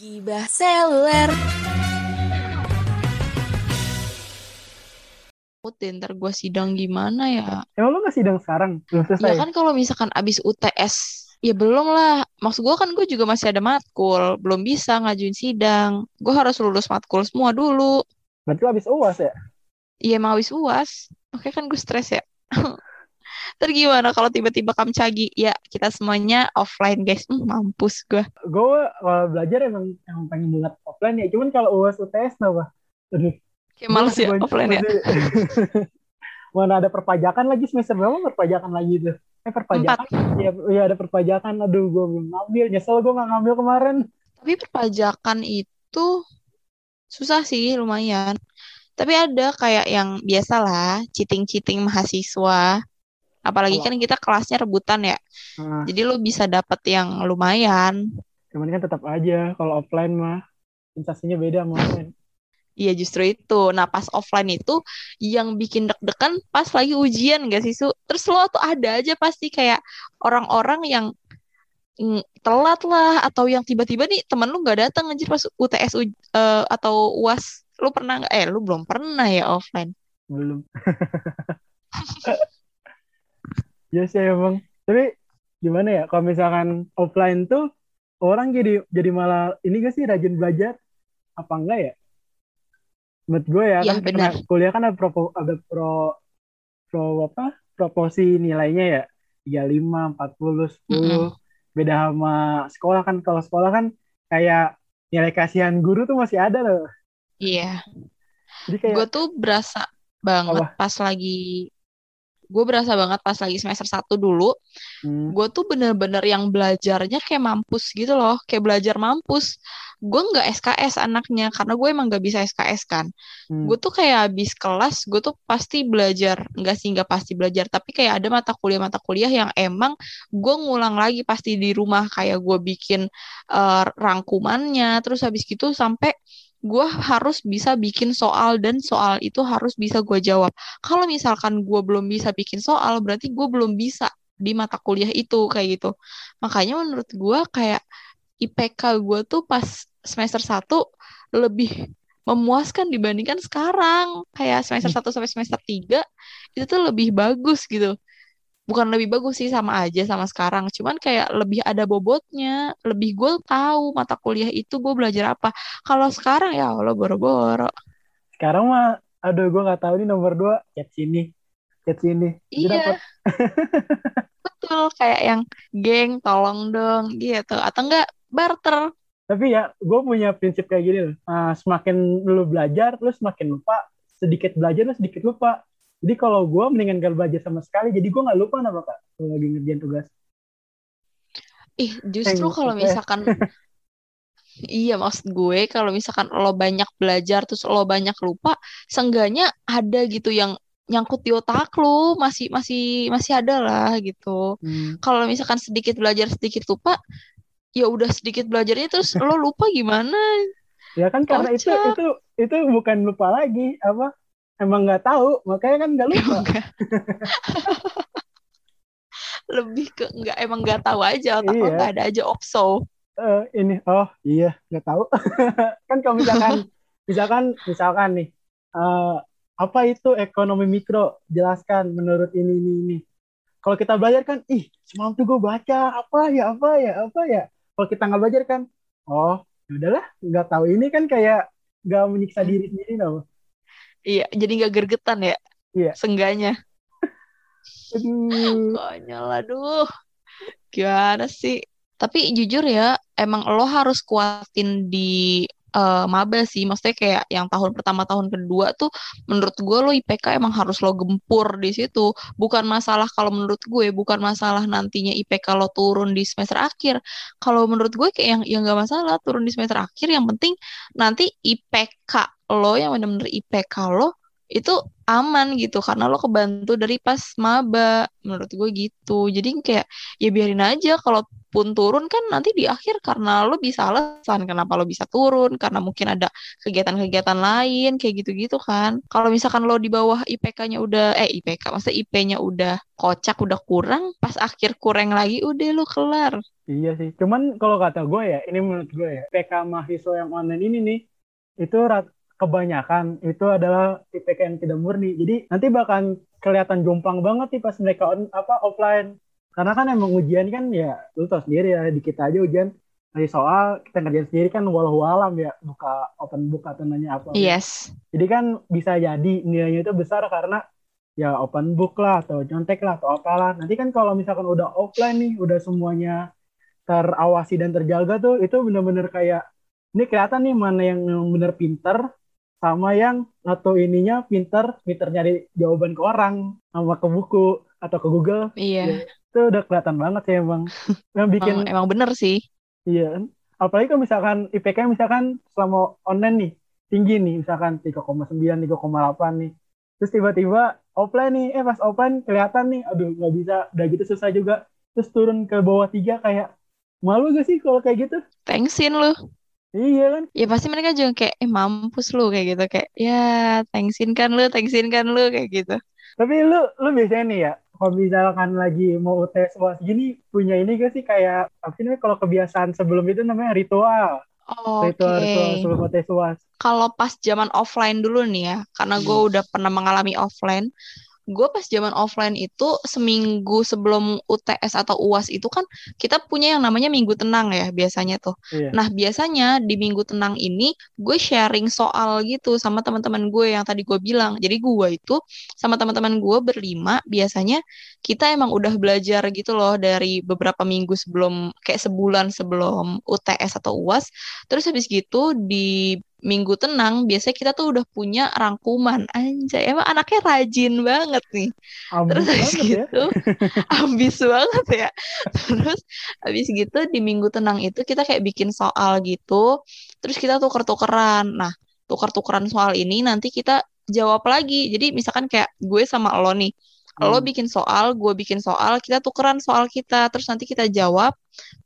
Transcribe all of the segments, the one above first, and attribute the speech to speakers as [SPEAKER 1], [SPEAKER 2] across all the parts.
[SPEAKER 1] Gibah seluler.
[SPEAKER 2] deh ntar gue sidang gimana ya
[SPEAKER 3] Emang lu gak sidang sekarang? Belum selesai?
[SPEAKER 2] ya kan kalau misalkan abis UTS ya belum lah maksud gue kan gue juga masih ada matkul belum bisa ngajuin sidang gue harus lulus matkul semua dulu
[SPEAKER 3] Berarti lu abis UAS ya?
[SPEAKER 2] iya emang habis uas makanya kan gue stres ya Ntar gimana kalau tiba-tiba kamcagi ya kita semuanya offline guys hmm, mampus gue
[SPEAKER 3] Gue kalau belajar emang, emang pengen banget offline ya. Cuman kalau UAS UTS apa? Aduh.
[SPEAKER 2] kayak males ya offline ya
[SPEAKER 3] Mana ada perpajakan lagi semester berapa perpajakan lagi tuh? Eh perpajakan? Iya, iya ada perpajakan. Aduh, gue belum ngambil. Nyesel gue gak ngambil kemarin.
[SPEAKER 2] Tapi perpajakan itu susah sih lumayan. Tapi ada kayak yang biasa lah, cheating-cheating mahasiswa. Apalagi
[SPEAKER 3] Kalau-
[SPEAKER 2] kan kita kelasnya rebutan ya.
[SPEAKER 3] Nah,
[SPEAKER 2] Jadi lu bisa dapet yang lumayan.
[SPEAKER 3] cuman kan tetap aja kalau offline mah sensasinya beda sama online.
[SPEAKER 2] Iya justru itu. Nah pas offline itu yang bikin deg-degan pas lagi ujian gak sih Su? Terus lo tuh ada aja pasti kayak orang-orang yang mm, telat lah atau yang tiba-tiba nih temen lu nggak datang anjir pas UTS uj- eh, atau UAS. Lu pernah nggak? Eh lu belum pernah ya offline.
[SPEAKER 3] Belum. Ya sih emang. Tapi gimana ya kalau misalkan offline tuh orang jadi jadi malah ini gak sih rajin belajar apa enggak ya? Menurut gue ya
[SPEAKER 2] Iya,
[SPEAKER 3] kan
[SPEAKER 2] benar.
[SPEAKER 3] kuliah kan ada pro ada pro pro apa? proporsi nilainya ya 35, 40, 10. Beda sama sekolah kan kalau sekolah kan kayak nilai kasihan guru tuh masih ada loh.
[SPEAKER 2] Iya.
[SPEAKER 3] Jadi kayak
[SPEAKER 2] Gue tuh berasa banget
[SPEAKER 3] Apa?
[SPEAKER 2] pas lagi gue berasa banget pas lagi semester 1 dulu
[SPEAKER 3] hmm,
[SPEAKER 2] gue tuh bener-bener yang belajarnya kayak mampus gitu loh kayak belajar mampus. Gue nggak SKS anaknya karena gue emang nggak bisa SKS kan.
[SPEAKER 3] Hmm,
[SPEAKER 2] gue tuh kayak habis kelas gue tuh pasti belajar nggak sih nggak pasti belajar tapi kayak ada mata kuliah mata kuliah yang emang gue ngulang lagi pasti di rumah kayak gue bikin eh, rangkumannya terus habis gitu sampai gue harus bisa bikin soal dan soal itu harus bisa gue jawab. Kalau misalkan gue belum bisa bikin soal berarti gue belum bisa di mata kuliah itu kayak gitu. Makanya menurut gue kayak IPK gue tuh pas semester 1 lebih memuaskan dibandingkan sekarang. Kayak semester 1 sampai semester 3 itu tuh lebih bagus gitu bukan lebih bagus sih sama aja sama sekarang. Cuman kayak lebih ada bobotnya lebih gue tahu mata kuliah itu gue belajar apa. Kalau sekarang ya Allah boro-boro.
[SPEAKER 3] Sekarang mah aduh gue nggak tahu nih nomor dua chat sini chat sini.
[SPEAKER 2] Iya. betul kayak yang geng tolong dong gitu. Atau enggak barter.
[SPEAKER 3] Tapi ya gue punya prinsip kayak gini loh. Ah, semakin lu belajar lu semakin lupa. Sedikit belajar lu sedikit lupa jadi kalau gue mendingan gak belajar sama sekali jadi gue nggak lupa apa kak kalau lagi ngerjain tugas
[SPEAKER 2] ih justru
[SPEAKER 3] Eh,
[SPEAKER 2] kalau
[SPEAKER 3] eh.
[SPEAKER 2] misalkan Iya maksud gue kalau misalkan lo banyak belajar terus lo banyak lupa, seenggaknya ada gitu yang nyangkut di otak lo masih masih masih ada lah gitu.
[SPEAKER 3] Hmm,
[SPEAKER 2] Kalau misalkan sedikit belajar sedikit lupa, ya udah sedikit belajarnya terus lo lupa gimana?
[SPEAKER 3] ya kan karena itu itu itu bukan lupa lagi apa emang nggak tahu makanya kan nggak lupa.
[SPEAKER 2] Lebih ke nggak emang nggak tahu aja otak
[SPEAKER 3] Iya.
[SPEAKER 2] nggak ada aja opso.
[SPEAKER 3] Eh, ini oh iya nggak tahu. Kan kalau misalkan misalkan misalkan nih eh, apa itu ekonomi mikro? Jelaskan menurut ini ini ini. Kalau kita belajar kan ih semalam tuh gue baca apa ya apa ya apa ya. Kalau kita nggak belajar kan oh ya udahlah nggak tahu. Ini kan kayak nggak menyiksa diri sendiri loh
[SPEAKER 2] Iya, jadi nggak gergetan ya?
[SPEAKER 3] Iya.
[SPEAKER 2] Sengganya.
[SPEAKER 3] aduh
[SPEAKER 2] Konyol, aduh. Gimana sih? Tapi jujur ya, emang lo harus kuatin di eh, maba sih. Maksudnya kayak yang tahun pertama, tahun kedua tuh menurut gue lo IPK emang harus lo gempur di situ. Bukan masalah kalau menurut gue, bukan masalah nantinya IPK lo turun di semester akhir. Kalau menurut gue kayak yang yang gak masalah turun di semester akhir. Yang penting nanti IPK lo yang bener-bener IPK lo itu aman gitu karena lo kebantu dari pas maba menurut gue gitu. Jadi kayak ya biarin aja kalau pun turun kan nanti di akhir karena lo bisa alasan kenapa lo bisa turun karena mungkin ada kegiatan-kegiatan lain kayak gitu-gitu kan. Kalau misalkan lo di bawah IPK-nya udah eh IPK maksudnya IP-nya udah kocak udah kurang pas akhir kurang lagi udah lo kelar.
[SPEAKER 3] Iya sih cuman kalau kata gue ya ini menurut gue ya PK mahasiswa yang online ini nih itu kebanyakan itu adalah IPK yang tidak murni. Jadi nanti bahkan kelihatan jomplang banget nih pas mereka on, apa offline. Karena kan emang ujian kan ya lu tau sendiri ya di kita aja ujian dari soal kita ngerjain sendiri kan walau alam ya buka open book atau nanya apa.
[SPEAKER 2] Yes.
[SPEAKER 3] Jadi kan bisa jadi nilainya itu besar karena ya open book lah atau nyontek lah atau apalah. Nanti kan kalau misalkan udah offline nih udah semuanya terawasi dan terjaga tuh itu bener-bener kayak ini kelihatan nih mana yang bener pinter sama yang atau ininya pinter pinter nyari jawaban ke orang sama ke buku atau ke Google.
[SPEAKER 2] Iya. Ya,
[SPEAKER 3] itu udah kelihatan banget sih emang.
[SPEAKER 2] Yang bikin emang, emang bener sih.
[SPEAKER 3] Iya. Apalagi kalau misalkan IPK misalkan selama online nih tinggi nih misalkan 3,9 3,8 nih. Terus tiba-tiba offline nih eh pas offline kelihatan nih aduh nggak bisa udah gitu susah juga. Terus turun ke bawah tiga kayak malu gak sih kalau kayak gitu?
[SPEAKER 2] Thanksin lu
[SPEAKER 3] Iya kan?
[SPEAKER 2] Ya pasti mereka juga kayak, eh mampus lu kayak gitu. Kayak, ya thanksin kan lu, thanksin kan lu kayak gitu.
[SPEAKER 3] Tapi lu, lu biasanya nih ya, kalau misalkan lagi mau UTS UAS gini, punya ini gak sih kayak, apa sih namanya kalau kebiasaan sebelum itu namanya ritual.
[SPEAKER 2] Oh, ritual, okay. ritual
[SPEAKER 3] sebelum UTS UAS.
[SPEAKER 2] Kalau pas zaman offline dulu nih ya, karena gue hmm. udah pernah mengalami offline, gue pas zaman offline itu seminggu sebelum UTS atau UAS itu kan kita punya yang namanya minggu tenang ya biasanya tuh. Iya. Nah biasanya di minggu tenang ini gue sharing soal gitu sama teman-teman gue yang tadi gue bilang. Jadi gue itu sama teman-teman gue berlima biasanya kita emang udah belajar gitu loh dari beberapa minggu sebelum kayak sebulan sebelum UTS atau UAS. Terus habis gitu di minggu tenang biasanya kita tuh udah punya rangkuman anjay emang anaknya rajin banget nih ambis terus habis ya. gitu ya? ambis banget ya terus habis gitu di minggu tenang itu kita kayak bikin soal gitu terus kita tuker-tukeran nah tuker-tukeran soal ini nanti kita jawab lagi jadi misalkan kayak gue sama lo nih hmm. lo bikin soal gue bikin soal kita tukeran soal kita terus nanti kita jawab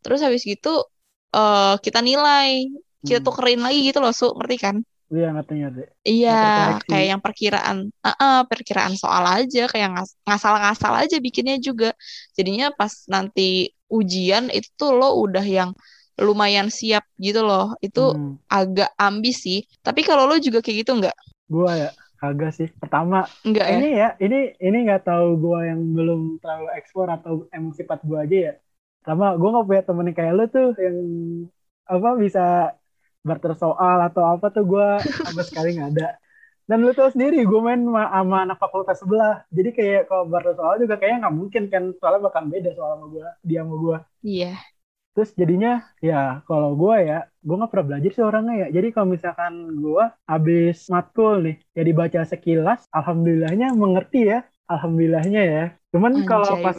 [SPEAKER 2] terus habis gitu uh, kita nilai kita hmm. tukerin lagi gitu loh su ngerti kan
[SPEAKER 3] Iya ngerti ngerti.
[SPEAKER 2] Iya kayak yang perkiraan, uh -uh, perkiraan soal aja kayak ngas ngasal-ngasal aja bikinnya juga. Jadinya pas nanti ujian itu tuh lo udah yang lumayan siap gitu loh. Itu hmm. agak ambis sih. Tapi kalau lo juga kayak gitu nggak?
[SPEAKER 3] Gua ya kagak sih. Pertama
[SPEAKER 2] Enggak
[SPEAKER 3] ini ya, ini ini nggak tahu gua yang belum terlalu ekspor atau emang sifat gua aja ya. Pertama gue nggak punya temen kayak lo tuh yang apa bisa barter soal atau apa tuh gue sama sekali nggak ada. Dan lu tau sendiri gue main sama anak fakultas sebelah. Jadi kayak kalau barter soal juga kayaknya nggak mungkin kan soalnya bakal beda soal sama gue dia sama gue
[SPEAKER 2] iya.
[SPEAKER 3] Terus jadinya ya kalau gue ya gue nggak pernah belajar sih orangnya ya. Jadi kalau misalkan gue habis matkul nih ya dibaca sekilas alhamdulillahnya mengerti ya. Alhamdulillahnya ya. Cuman kalau pas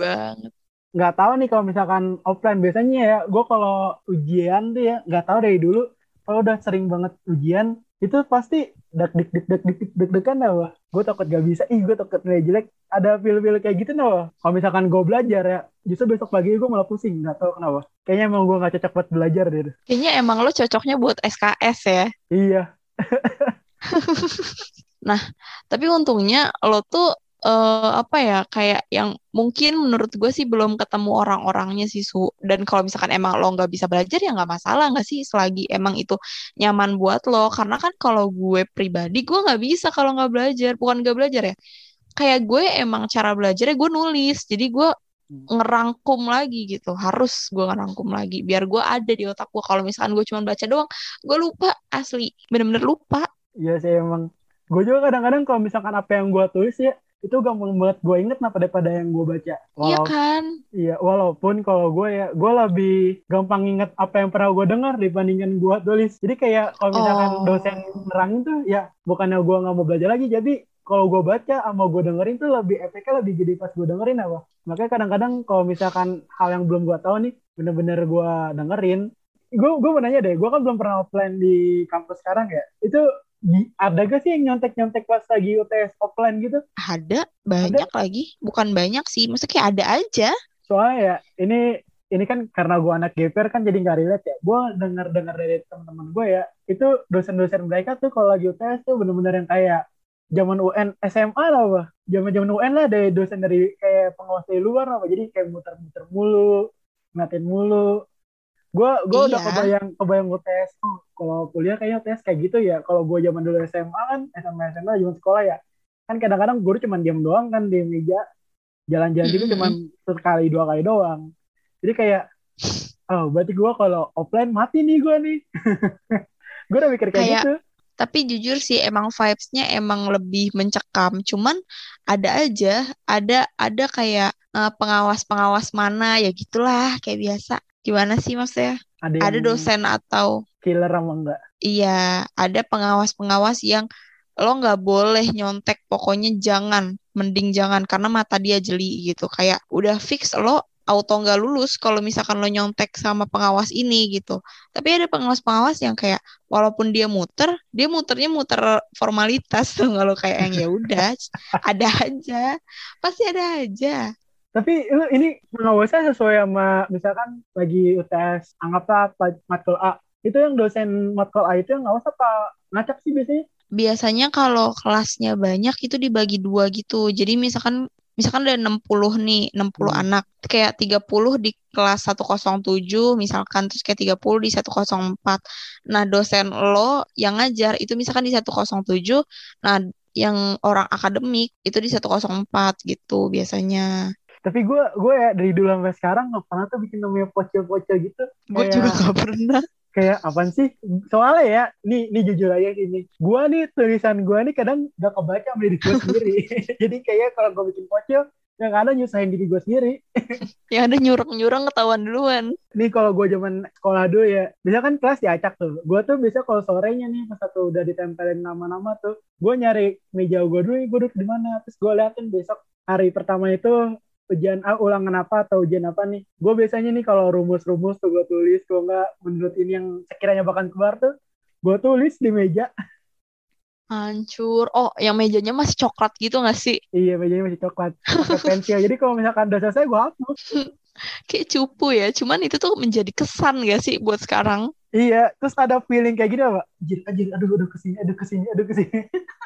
[SPEAKER 3] nggak tahu nih kalau misalkan offline biasanya ya gue kalau ujian tuh ya nggak tahu dari dulu kalau udah sering banget ujian itu pasti dak dik dik dik dik dik dik kan apa gue takut gak bisa. Ih gue takut nilai jelek. Ada feel-feel kayak gitu nah kalau misalkan gue belajar ya justru besok pagi gue malah pusing. Nggak tahu kenapa. Kayaknya emang gue gak cocok buat belajar deh.
[SPEAKER 2] Kayaknya emang lo cocoknya buat SKS ya.
[SPEAKER 3] Iya.
[SPEAKER 2] Nah tapi untungnya lo tuh uh, apa ya kayak yang mungkin menurut gue sih belum ketemu orang-orangnya sih su. Dan kalau misalkan emang lo nggak bisa belajar ya nggak masalah nggak sih selagi emang itu nyaman buat lo. Karena kan kalau gue pribadi gue nggak bisa kalau nggak belajar. Bukan nggak belajar ya kayak gue emang cara belajarnya gue nulis. Jadi gue hmm. ngerangkum lagi gitu. Harus gue ngerangkum lagi biar gue ada di otak gue. Kalau misalkan gue cuma baca doang gue lupa asli. Bener-bener lupa.
[SPEAKER 3] Iya sih emang. Gue juga kadang-kadang kalau misalkan apa yang gue tulis ya itu gampang banget gue inget nah daripada yang gue baca.
[SPEAKER 2] Iya Walau, iya kan?
[SPEAKER 3] Iya, walaupun kalau gue ya, gue lebih gampang inget apa yang pernah gue dengar dibandingkan gue tulis. Jadi kayak kalau misalkan oh. dosen nerangin tuh, ya bukannya gue nggak mau belajar lagi, jadi kalau gue baca sama gue dengerin tuh lebih efeknya lebih jadi pas gue dengerin apa. Makanya kadang-kadang kalau misalkan hal yang belum gue tahu nih, bener-bener gue dengerin, gue gue mau nanya deh, gue kan belum pernah offline di kampus sekarang ya. Itu ada gak sih yang nyontek-nyontek pas lagi UTS offline gitu?
[SPEAKER 2] Ada, banyak ada? lagi. Bukan banyak sih, maksudnya kayak ada aja.
[SPEAKER 3] Soalnya ya, ini ini kan karena gue anak GPR kan jadi nggak relate ya. Gue dengar-dengar dari teman-teman gue ya, itu dosen-dosen mereka tuh kalau lagi UTS tuh bener-bener yang kayak zaman UN SMA lah apa zaman zaman UN lah dari dosen dari kayak pengawas dari luar apa jadi kayak muter-muter mulu ngatin mulu gue gue iya. udah kebayang kebayang UTS oh, kalau kuliah kayaknya UTS kayak gitu ya. Kalau gue zaman dulu SMA kan SMA SMA zaman sekolah ya. Kan kadang-kadang guru cuma diam doang kan di meja. Jalan-jalan juga cuma sekali dua kali doang. Jadi kayak oh berarti gue kalau offline mati nih gue nih. Gue udah mikir kayak, kayak gitu.
[SPEAKER 2] tapi jujur sih emang vibes-nya emang lebih mencekam. Cuman ada aja ada ada kayak uh, pengawas-pengawas mana ya gitulah kayak biasa gimana sih maksudnya ada, ada dosen atau
[SPEAKER 3] killer apa enggak
[SPEAKER 2] iya ada pengawas-pengawas yang lo nggak boleh nyontek pokoknya jangan mending jangan karena mata dia jeli gitu kayak udah fix lo auto nggak lulus kalau misalkan lo nyontek sama pengawas ini gitu. Tapi ada pengawas-pengawas yang kayak walaupun dia muter, dia muternya muter formalitas tuh kalau kayak yang ya udah ada aja, pasti ada aja.
[SPEAKER 3] Tapi ini pengawasnya sesuai sama misalkan lagi UTS anggaplah matkul A, itu yang dosen matkul A itu yang ngawas apa ngacak sih biasanya?
[SPEAKER 2] Biasanya kalau kelasnya banyak itu dibagi dua gitu. Jadi misalkan misalkan ada 60 nih, 60 hmm. anak, kayak 30 di kelas 107 misalkan terus kayak 30 di 104. Nah, dosen lo yang ngajar itu misalkan di 107, nah yang orang akademik itu di 104 gitu biasanya.
[SPEAKER 3] Tapi gue gue ya dari dulu sampai sekarang nggak pernah tuh bikin namanya pocel-pocel gitu.
[SPEAKER 2] Gue juga gak pernah.
[SPEAKER 3] kayak apa sih? Soalnya ya nih nih jujur aja gini gua nih tulisan gua nih kadang gak kebaca sama diri gua sendiri. Jadi kayak kalau gua bikin pocil yang ada nyusahin diri gue sendiri.
[SPEAKER 2] Yang ada nyurang-nyurang ketahuan duluan.
[SPEAKER 3] Nih kalau gue zaman sekolah dulu ya bisa kan kelas diacak tuh. Gue tuh bisa kalau sorenya nih pas satu udah ditempelin nama-nama tuh gue nyari meja gue dulu gue duduk di mana. Terus gue liatin besok hari pertama itu ujian ah, ulangan apa atau ujian apa nih? Gue biasanya nih kalau rumus-rumus tuh gue tulis gue nggak menurut ini yang sekiranya bakal keluar tuh gue tulis di meja.
[SPEAKER 2] Hancur. Oh yang mejanya masih coklat gitu gak sih?
[SPEAKER 3] Iya mejanya masih coklat. Pakai pensil. Jadi kalau misalkan udah selesai gue hapus.
[SPEAKER 2] Kayak cupu ya. Cuman itu tuh menjadi kesan gak sih buat sekarang
[SPEAKER 3] Iya, terus ada feeling kayak gini apa? Anjir, anjir, aduh, aduh ke sini, aduh ke sini, aduh ke sini.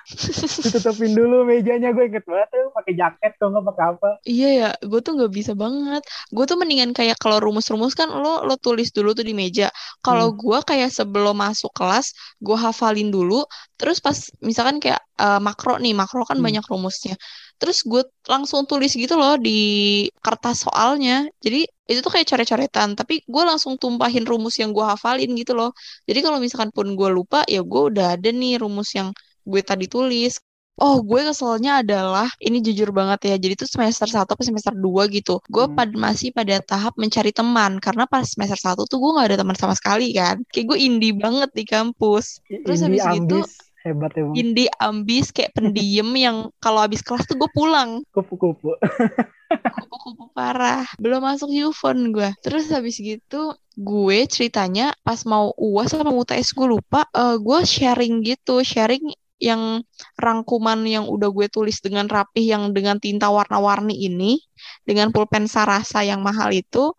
[SPEAKER 3] Tutupin dulu mejanya, gue inget banget tuh pakai jaket kok nggak pakai apa.
[SPEAKER 2] Iya ya, gue tuh nggak bisa banget. Gue tuh mendingan kayak kalau rumus-rumus kan lo lo tulis dulu tuh di meja. Kalau hmm. gue kayak sebelum masuk kelas, gue hafalin dulu. Terus pas misalkan kayak uh, makro nih, makro kan hmm. banyak rumusnya terus gue langsung tulis gitu loh di kertas soalnya jadi itu tuh kayak coret-coretan tapi gue langsung tumpahin rumus yang gue hafalin gitu loh jadi kalau misalkan pun gue lupa ya gue udah ada nih rumus yang gue tadi tulis Oh, gue keselnya adalah ini jujur banget ya. Jadi tuh semester 1 atau semester 2 gitu. Gue hmm. pad masih pada tahap mencari teman karena pas semester 1 tuh gue gak ada teman sama sekali kan. Kayak gue indie banget di kampus. Terus habis itu
[SPEAKER 3] hebat ya
[SPEAKER 2] Indi ambis kayak pendiam yang kalau habis kelas tuh gue pulang.
[SPEAKER 3] Kupu-kupu.
[SPEAKER 2] Kupu-kupu parah. Belum masuk Yufon gue terus habis gitu gue ceritanya pas mau uas sama UTS gue lupa uh, gue sharing gitu. Sharing yang rangkuman yang udah gue tulis dengan rapih yang dengan tinta warna-warni ini dengan pulpen Sarasa yang mahal itu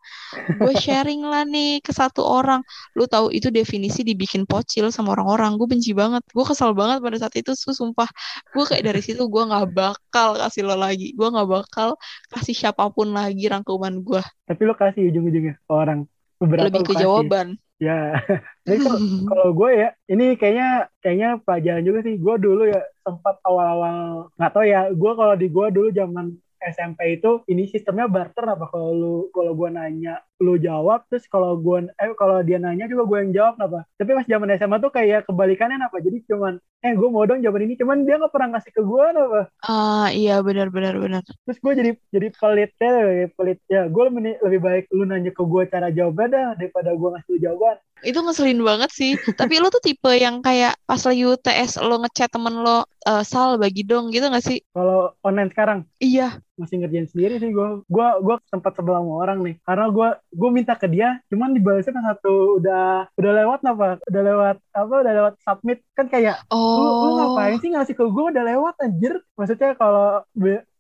[SPEAKER 2] gue sharing lah nih ke satu orang. Lu tahu itu definisi dibikin pocil sama orang-orang. Gue benci banget. Gue kesal banget pada saat itu su sumpah. Gue kayak dari situ gue nggak bakal kasih lo lagi. Gue nggak bakal kasih siapa pun lagi rangkuman gue.
[SPEAKER 3] Tapi lo kasih ujung-ujungnya orang.
[SPEAKER 2] Beberapa lebih ke jawaban
[SPEAKER 3] Ya, jadi kalau gue ya, ini kayaknya kayaknya pelajaran juga sih. Gue dulu ya sempat awal-awal nggak tahu ya. Gue kalau di gue dulu zaman SMP itu ini sistemnya barter apa kalau lu kalau gue nanya lu jawab terus kalau gue eh kalau dia nanya juga gue yang jawab apa tapi pas zaman SMA tuh kayak kebalikannya apa jadi cuman eh gue mau dong jawaban ini cuman dia nggak pernah ngasih ke gue apa
[SPEAKER 2] ah iya benar benar benar.
[SPEAKER 3] Terus gue jadi jadi pelit ya pelit. Ya gue lebih, lebih baik lu nanya ke gue cara jawabnya dah daripada gue ngasih jawaban.
[SPEAKER 2] Itu ngeselin banget sih. Tapi lo tuh tipe yang kayak pas lagi UTS lo ngechat temen lo uh, sal bagi dong gitu gak sih?
[SPEAKER 3] Kalau online sekarang?
[SPEAKER 2] Iya.
[SPEAKER 3] Masih ngerjain sendiri sih gue gue gue sempat sebelah sama orang nih. Karena gue gue minta ke dia cuman dibalasnya kan satu udah udah lewat apa? Udah lewat apa? Udah lewat submit. Kan kayak
[SPEAKER 2] oh.
[SPEAKER 3] lu, lu ngapain sih ngasih ke gue udah lewat anjir maksudnya kalau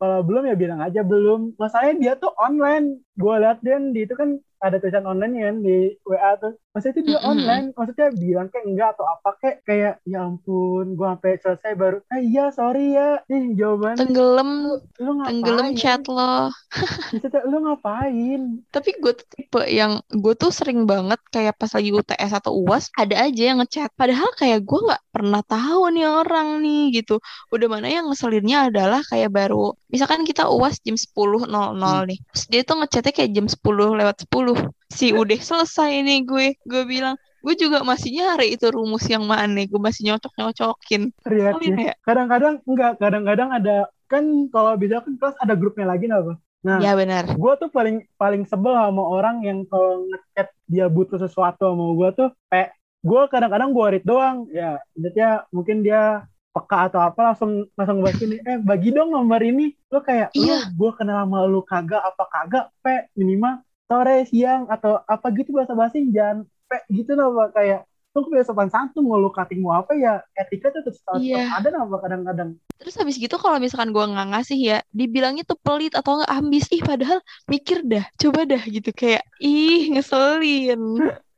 [SPEAKER 3] kalau belum ya bilang aja belum. Masalahnya dia tuh online. Gue liat dia di itu kan ada tulisan online kan di WA tuh. Maksudnya itu dia mm -hmm. online. Maksudnya bilang kayak enggak atau apa kayak kayak ya ampun gue sampai selesai baru. Eh iya sorry ya. Ih jawaban.
[SPEAKER 2] Tenggelam. Lu, lu ngapain? tenggelam chat lo.
[SPEAKER 3] Maksudnya lu ngapain?
[SPEAKER 2] Tapi gue tuh tipe yang gue tuh sering banget kayak pas lagi UTS atau UAS ada aja yang ngechat. Padahal kayak gue nggak pernah tahu nih orang nih gitu. Udah mana yang adalah kayak baru misalkan kita UAS jam 10.00 hmm. nih terus dia tuh ngechatnya kayak jam 10 lewat 10 si udah selesai nih gue gue bilang. Gue juga masih nyari itu rumus yang mana gue masih nyocok nyocokin
[SPEAKER 3] Lihat ya. kadang-kadang enggak kadang-kadang ada kan kalau bisa kan kelas ada grupnya lagi apa? Nah
[SPEAKER 2] ya benar.
[SPEAKER 3] gue tuh paling paling sebel sama orang yang kalau ngechat dia butuh sesuatu sama gue tuh kayak gue kadang-kadang gue read doang. Ya intinya mungkin dia peka atau apa langsung langsung bahas ini eh bagi dong nomor ini lo kayak iya. lu gue kenal sama lu kagak apa kagak pe minimal sore siang atau apa gitu bahasa basi jangan pe gitu loh kayak tuh kayak sopan santun mau lu cutting mau apa ya etika tuh tetap iya. ada apa kadang-kadang
[SPEAKER 2] terus habis gitu kalau misalkan gue nggak ngasih ya dibilangnya tuh pelit atau nggak ambis ih padahal mikir dah coba dah gitu kayak ih ngeselin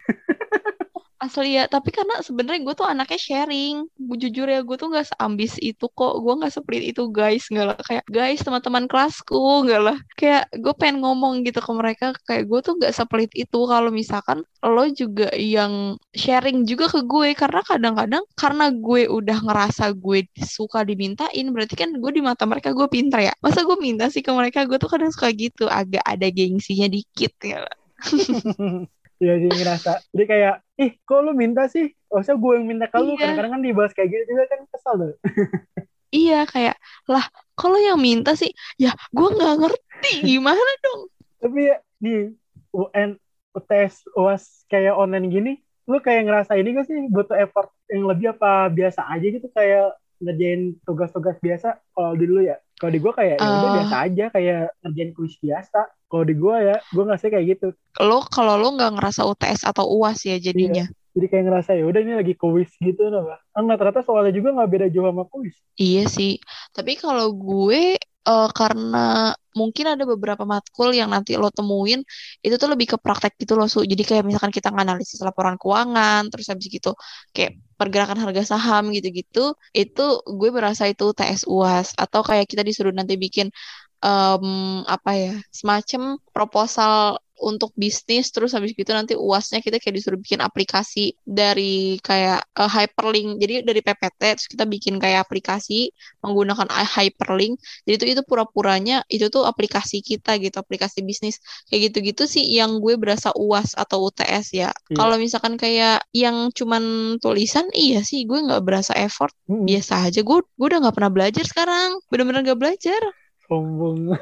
[SPEAKER 2] asli ya tapi karena sebenarnya gue tuh anaknya sharing. Gue jujur ya gue tuh nggak seambis itu kok. Gue nggak sepelit itu guys. Nggak lah kayak guys teman-teman kelasku nggak lah. Kayak gue pengen ngomong gitu ke mereka. Kayak gue tuh nggak sepelit itu. Kalau misalkan lo juga yang sharing juga ke gue karena kadang-kadang karena gue udah ngerasa gue suka dimintain berarti kan gue di mata mereka gue pintar ya. Masa gue minta sih ke mereka? Gue tuh kadang suka gitu. Agak ada gengsinya dikit ya
[SPEAKER 3] Iya sih ngerasa. Jadi kayak, ih kok lu minta sih? Maksudnya gue yang minta ke lu. Iya. Kadang-kadang kan dibahas kayak gitu juga kan kesel tuh.
[SPEAKER 2] iya kayak, lah kalau yang minta sih, ya gue nggak ngerti gimana dong.
[SPEAKER 3] Tapi ya di UN, UTS, UAS kayak online gini, lu kayak ngerasa ini gak sih butuh effort yang lebih apa biasa aja gitu kayak ngerjain tugas-tugas biasa kalau dulu ya kalau di gue kayak uh, ya udah eh. biasa aja kayak ngerjain kuis biasa kalau di gue ya gue ngasih kayak gitu.
[SPEAKER 2] Lo kalau lo nggak ngerasa UTS atau uas ya jadinya. Iya.
[SPEAKER 3] jadi kayak ngerasa ya udah ini lagi kuis gitu nah nggak ternyata soalnya juga nggak beda jauh sama kuis.
[SPEAKER 2] Iya sih. Tapi kalau gue uh, karena mungkin ada beberapa matkul yang nanti lo temuin itu tuh lebih ke praktek gitu loh su. Jadi kayak misalkan kita nganalisis laporan keuangan terus habis gitu kayak pergerakan harga saham gitu-gitu itu gue berasa itu TS UAS atau kayak kita disuruh nanti bikin um, apa ya semacam proposal untuk bisnis terus habis gitu nanti uasnya kita kayak disuruh bikin aplikasi dari kayak uh, hyperlink. Jadi dari PPT terus kita bikin kayak aplikasi menggunakan hyperlink. Jadi itu itu pura-puranya itu tuh aplikasi kita gitu aplikasi bisnis. Kayak gitu-gitu sih yang gue berasa uas atau UTS ya. Iya. kalau misalkan kayak yang cuman tulisan iya sih gue nggak berasa effort. Hmm. biasa aja gue gue udah nggak pernah belajar sekarang. Bener-bener nggak belajar
[SPEAKER 3] sombong.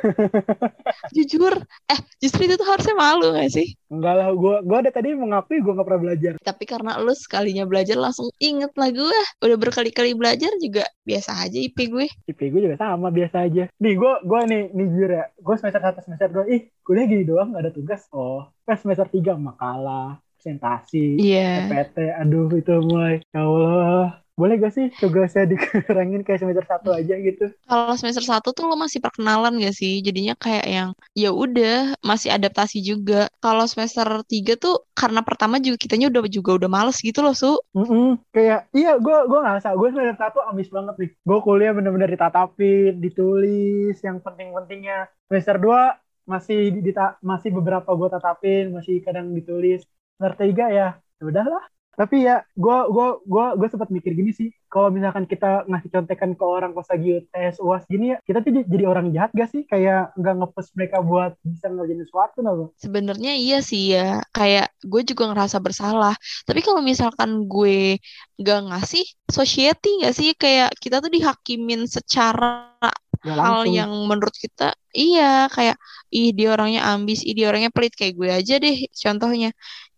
[SPEAKER 2] Jujur eh justru itu tuh harusnya malu gak sih?
[SPEAKER 3] Enggak lah gue gue ada tadi mengakui gue gak pernah belajar.
[SPEAKER 2] Tapi karena lu sekalinya belajar langsung inget lah gue udah berkali-kali belajar juga biasa aja IP gue.
[SPEAKER 3] IP gue juga sama biasa aja. Nih gue gue nih nih jujur ya. Gue semester satu semester dua. Ih kuliah gini doang gak ada tugas. Oh pas semester tiga makalah presentasi,
[SPEAKER 2] yeah.
[SPEAKER 3] PPT, aduh itu mulai, ya Allah, boleh gak sih tugasnya dikurangin kayak semester satu aja gitu?
[SPEAKER 2] Kalau semester satu tuh lo masih perkenalan gak sih? Jadinya kayak yang ya udah masih adaptasi juga. Kalau semester tiga tuh karena pertama juga kitanya udah juga udah males gitu loh su.
[SPEAKER 3] Mm -mm. Kayak iya gue gue ngerasa gue semester satu ambis banget nih. Gue kuliah bener-bener ditatapin, ditulis yang penting-pentingnya. Semester dua masih di, masih beberapa gue tatapin, masih kadang ditulis. Semester tiga ya, ya udahlah. Tapi ya gue gua gua gue sempat mikir gini sih. Kalau misalkan kita ngasih contekan ke orang pas lagi tes uas gini ya kita tuh jadi orang jahat gak sih? Kayak nggak ngepes mereka buat bisa ngerjain sesuatu nggak
[SPEAKER 2] sebenarnya iya sih ya. Kayak gue juga ngerasa bersalah. Tapi kalau misalkan gue nggak ngasih society gak sih? Kayak kita tuh dihakimin secara ya, hal yang menurut kita iya. Kayak ih dia orangnya ambis ih dia orangnya pelit. Kayak gue aja deh contohnya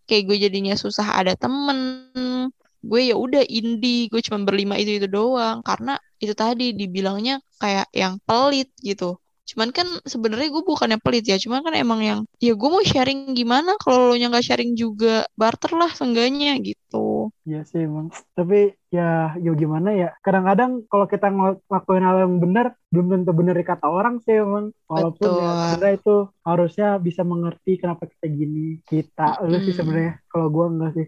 [SPEAKER 2] kayak gue jadinya susah ada temen. Gue ya udah indie gue cuma berlima itu itu doang. Karena itu tadi dibilangnya kayak yang pelit gitu. Cuman kan sebenarnya gue bukannya pelit ya cuman kan emang yang ya gue mau sharing gimana kalau lo nya nggak sharing juga barter lah seenggaknya gitu
[SPEAKER 3] Iya sih emang. Tapi ya, ya gimana ya. Kadang-kadang kalau kita ngelakuin hal yang benar, belum tentu benar kata orang sih emang. Walaupun ya sebenarnya itu harusnya bisa mengerti kenapa kita gini. Kita, mm. lu sih sebenarnya. Kalau gua enggak sih.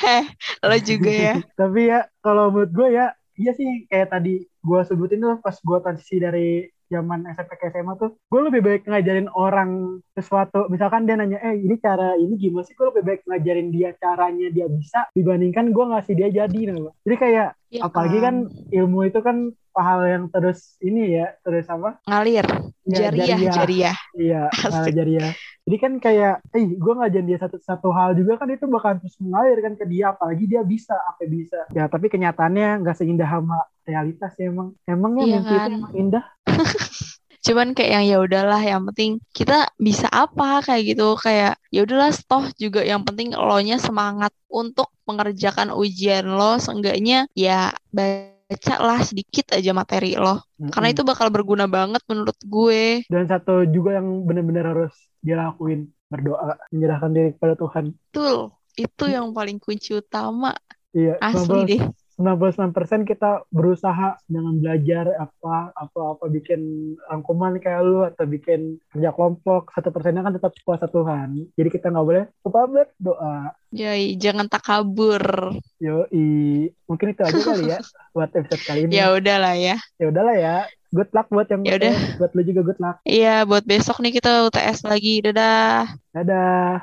[SPEAKER 2] Heh, lo juga ya.
[SPEAKER 3] Tapi ya, kalau menurut gue ya, iya sih kayak tadi gue sebutin tuh pas gue transisi dari zaman SMP ke SMA tuh gue lebih baik ngajarin orang sesuatu. Misalkan dia nanya eh ini cara ini gimana sih? Gue lebih baik ngajarin dia caranya dia bisa dibandingkan gue ngasih dia jadi nah. jadi kayak ya, apalagi kan ilmu itu kan hal yang terus ini ya terus apa?
[SPEAKER 2] Ngalir. Ya, jariah jariah.
[SPEAKER 3] iya ngalir jariah. Jadi kan kayak eh gue ngajarin dia satu satu hal juga kan itu bakal terus mengalir kan ke dia apalagi dia bisa apa bisa. Ya tapi kenyataannya nggak seindah sama realitas ya emang. Emangnya iya mimpi kan? itu emang indah
[SPEAKER 2] cuman kayak yang ya udahlah yang penting kita bisa apa kayak gitu. Kayak ya udahlah toh juga yang penting lo nya semangat untuk mengerjakan ujian lo. Seenggaknya ya baca lah sedikit aja materi lo. Mm-hmm. karena itu bakal berguna banget menurut gue.
[SPEAKER 3] Dan satu juga yang benar-benar harus dilakuin berdoa menyerahkan diri kepada Tuhan.
[SPEAKER 2] Betul. Itu yang paling kunci utama.
[SPEAKER 3] Iya
[SPEAKER 2] asli deh
[SPEAKER 3] 96% kita berusaha dengan belajar apa apa apa bikin rangkuman kayak lu atau bikin kerja kelompok satu persennya kan tetap kuasa Tuhan jadi kita nggak boleh lupa berdoa
[SPEAKER 2] Yoi, jangan tak kabur.
[SPEAKER 3] Yoi, mungkin itu aja kali ya buat episode kali ini.
[SPEAKER 2] ya udahlah ya.
[SPEAKER 3] Ya udahlah ya. Good luck buat yang
[SPEAKER 2] ya udah.
[SPEAKER 3] Buat lu juga good luck.
[SPEAKER 2] Iya, buat besok nih kita UTS lagi. Dadah.
[SPEAKER 3] Dadah.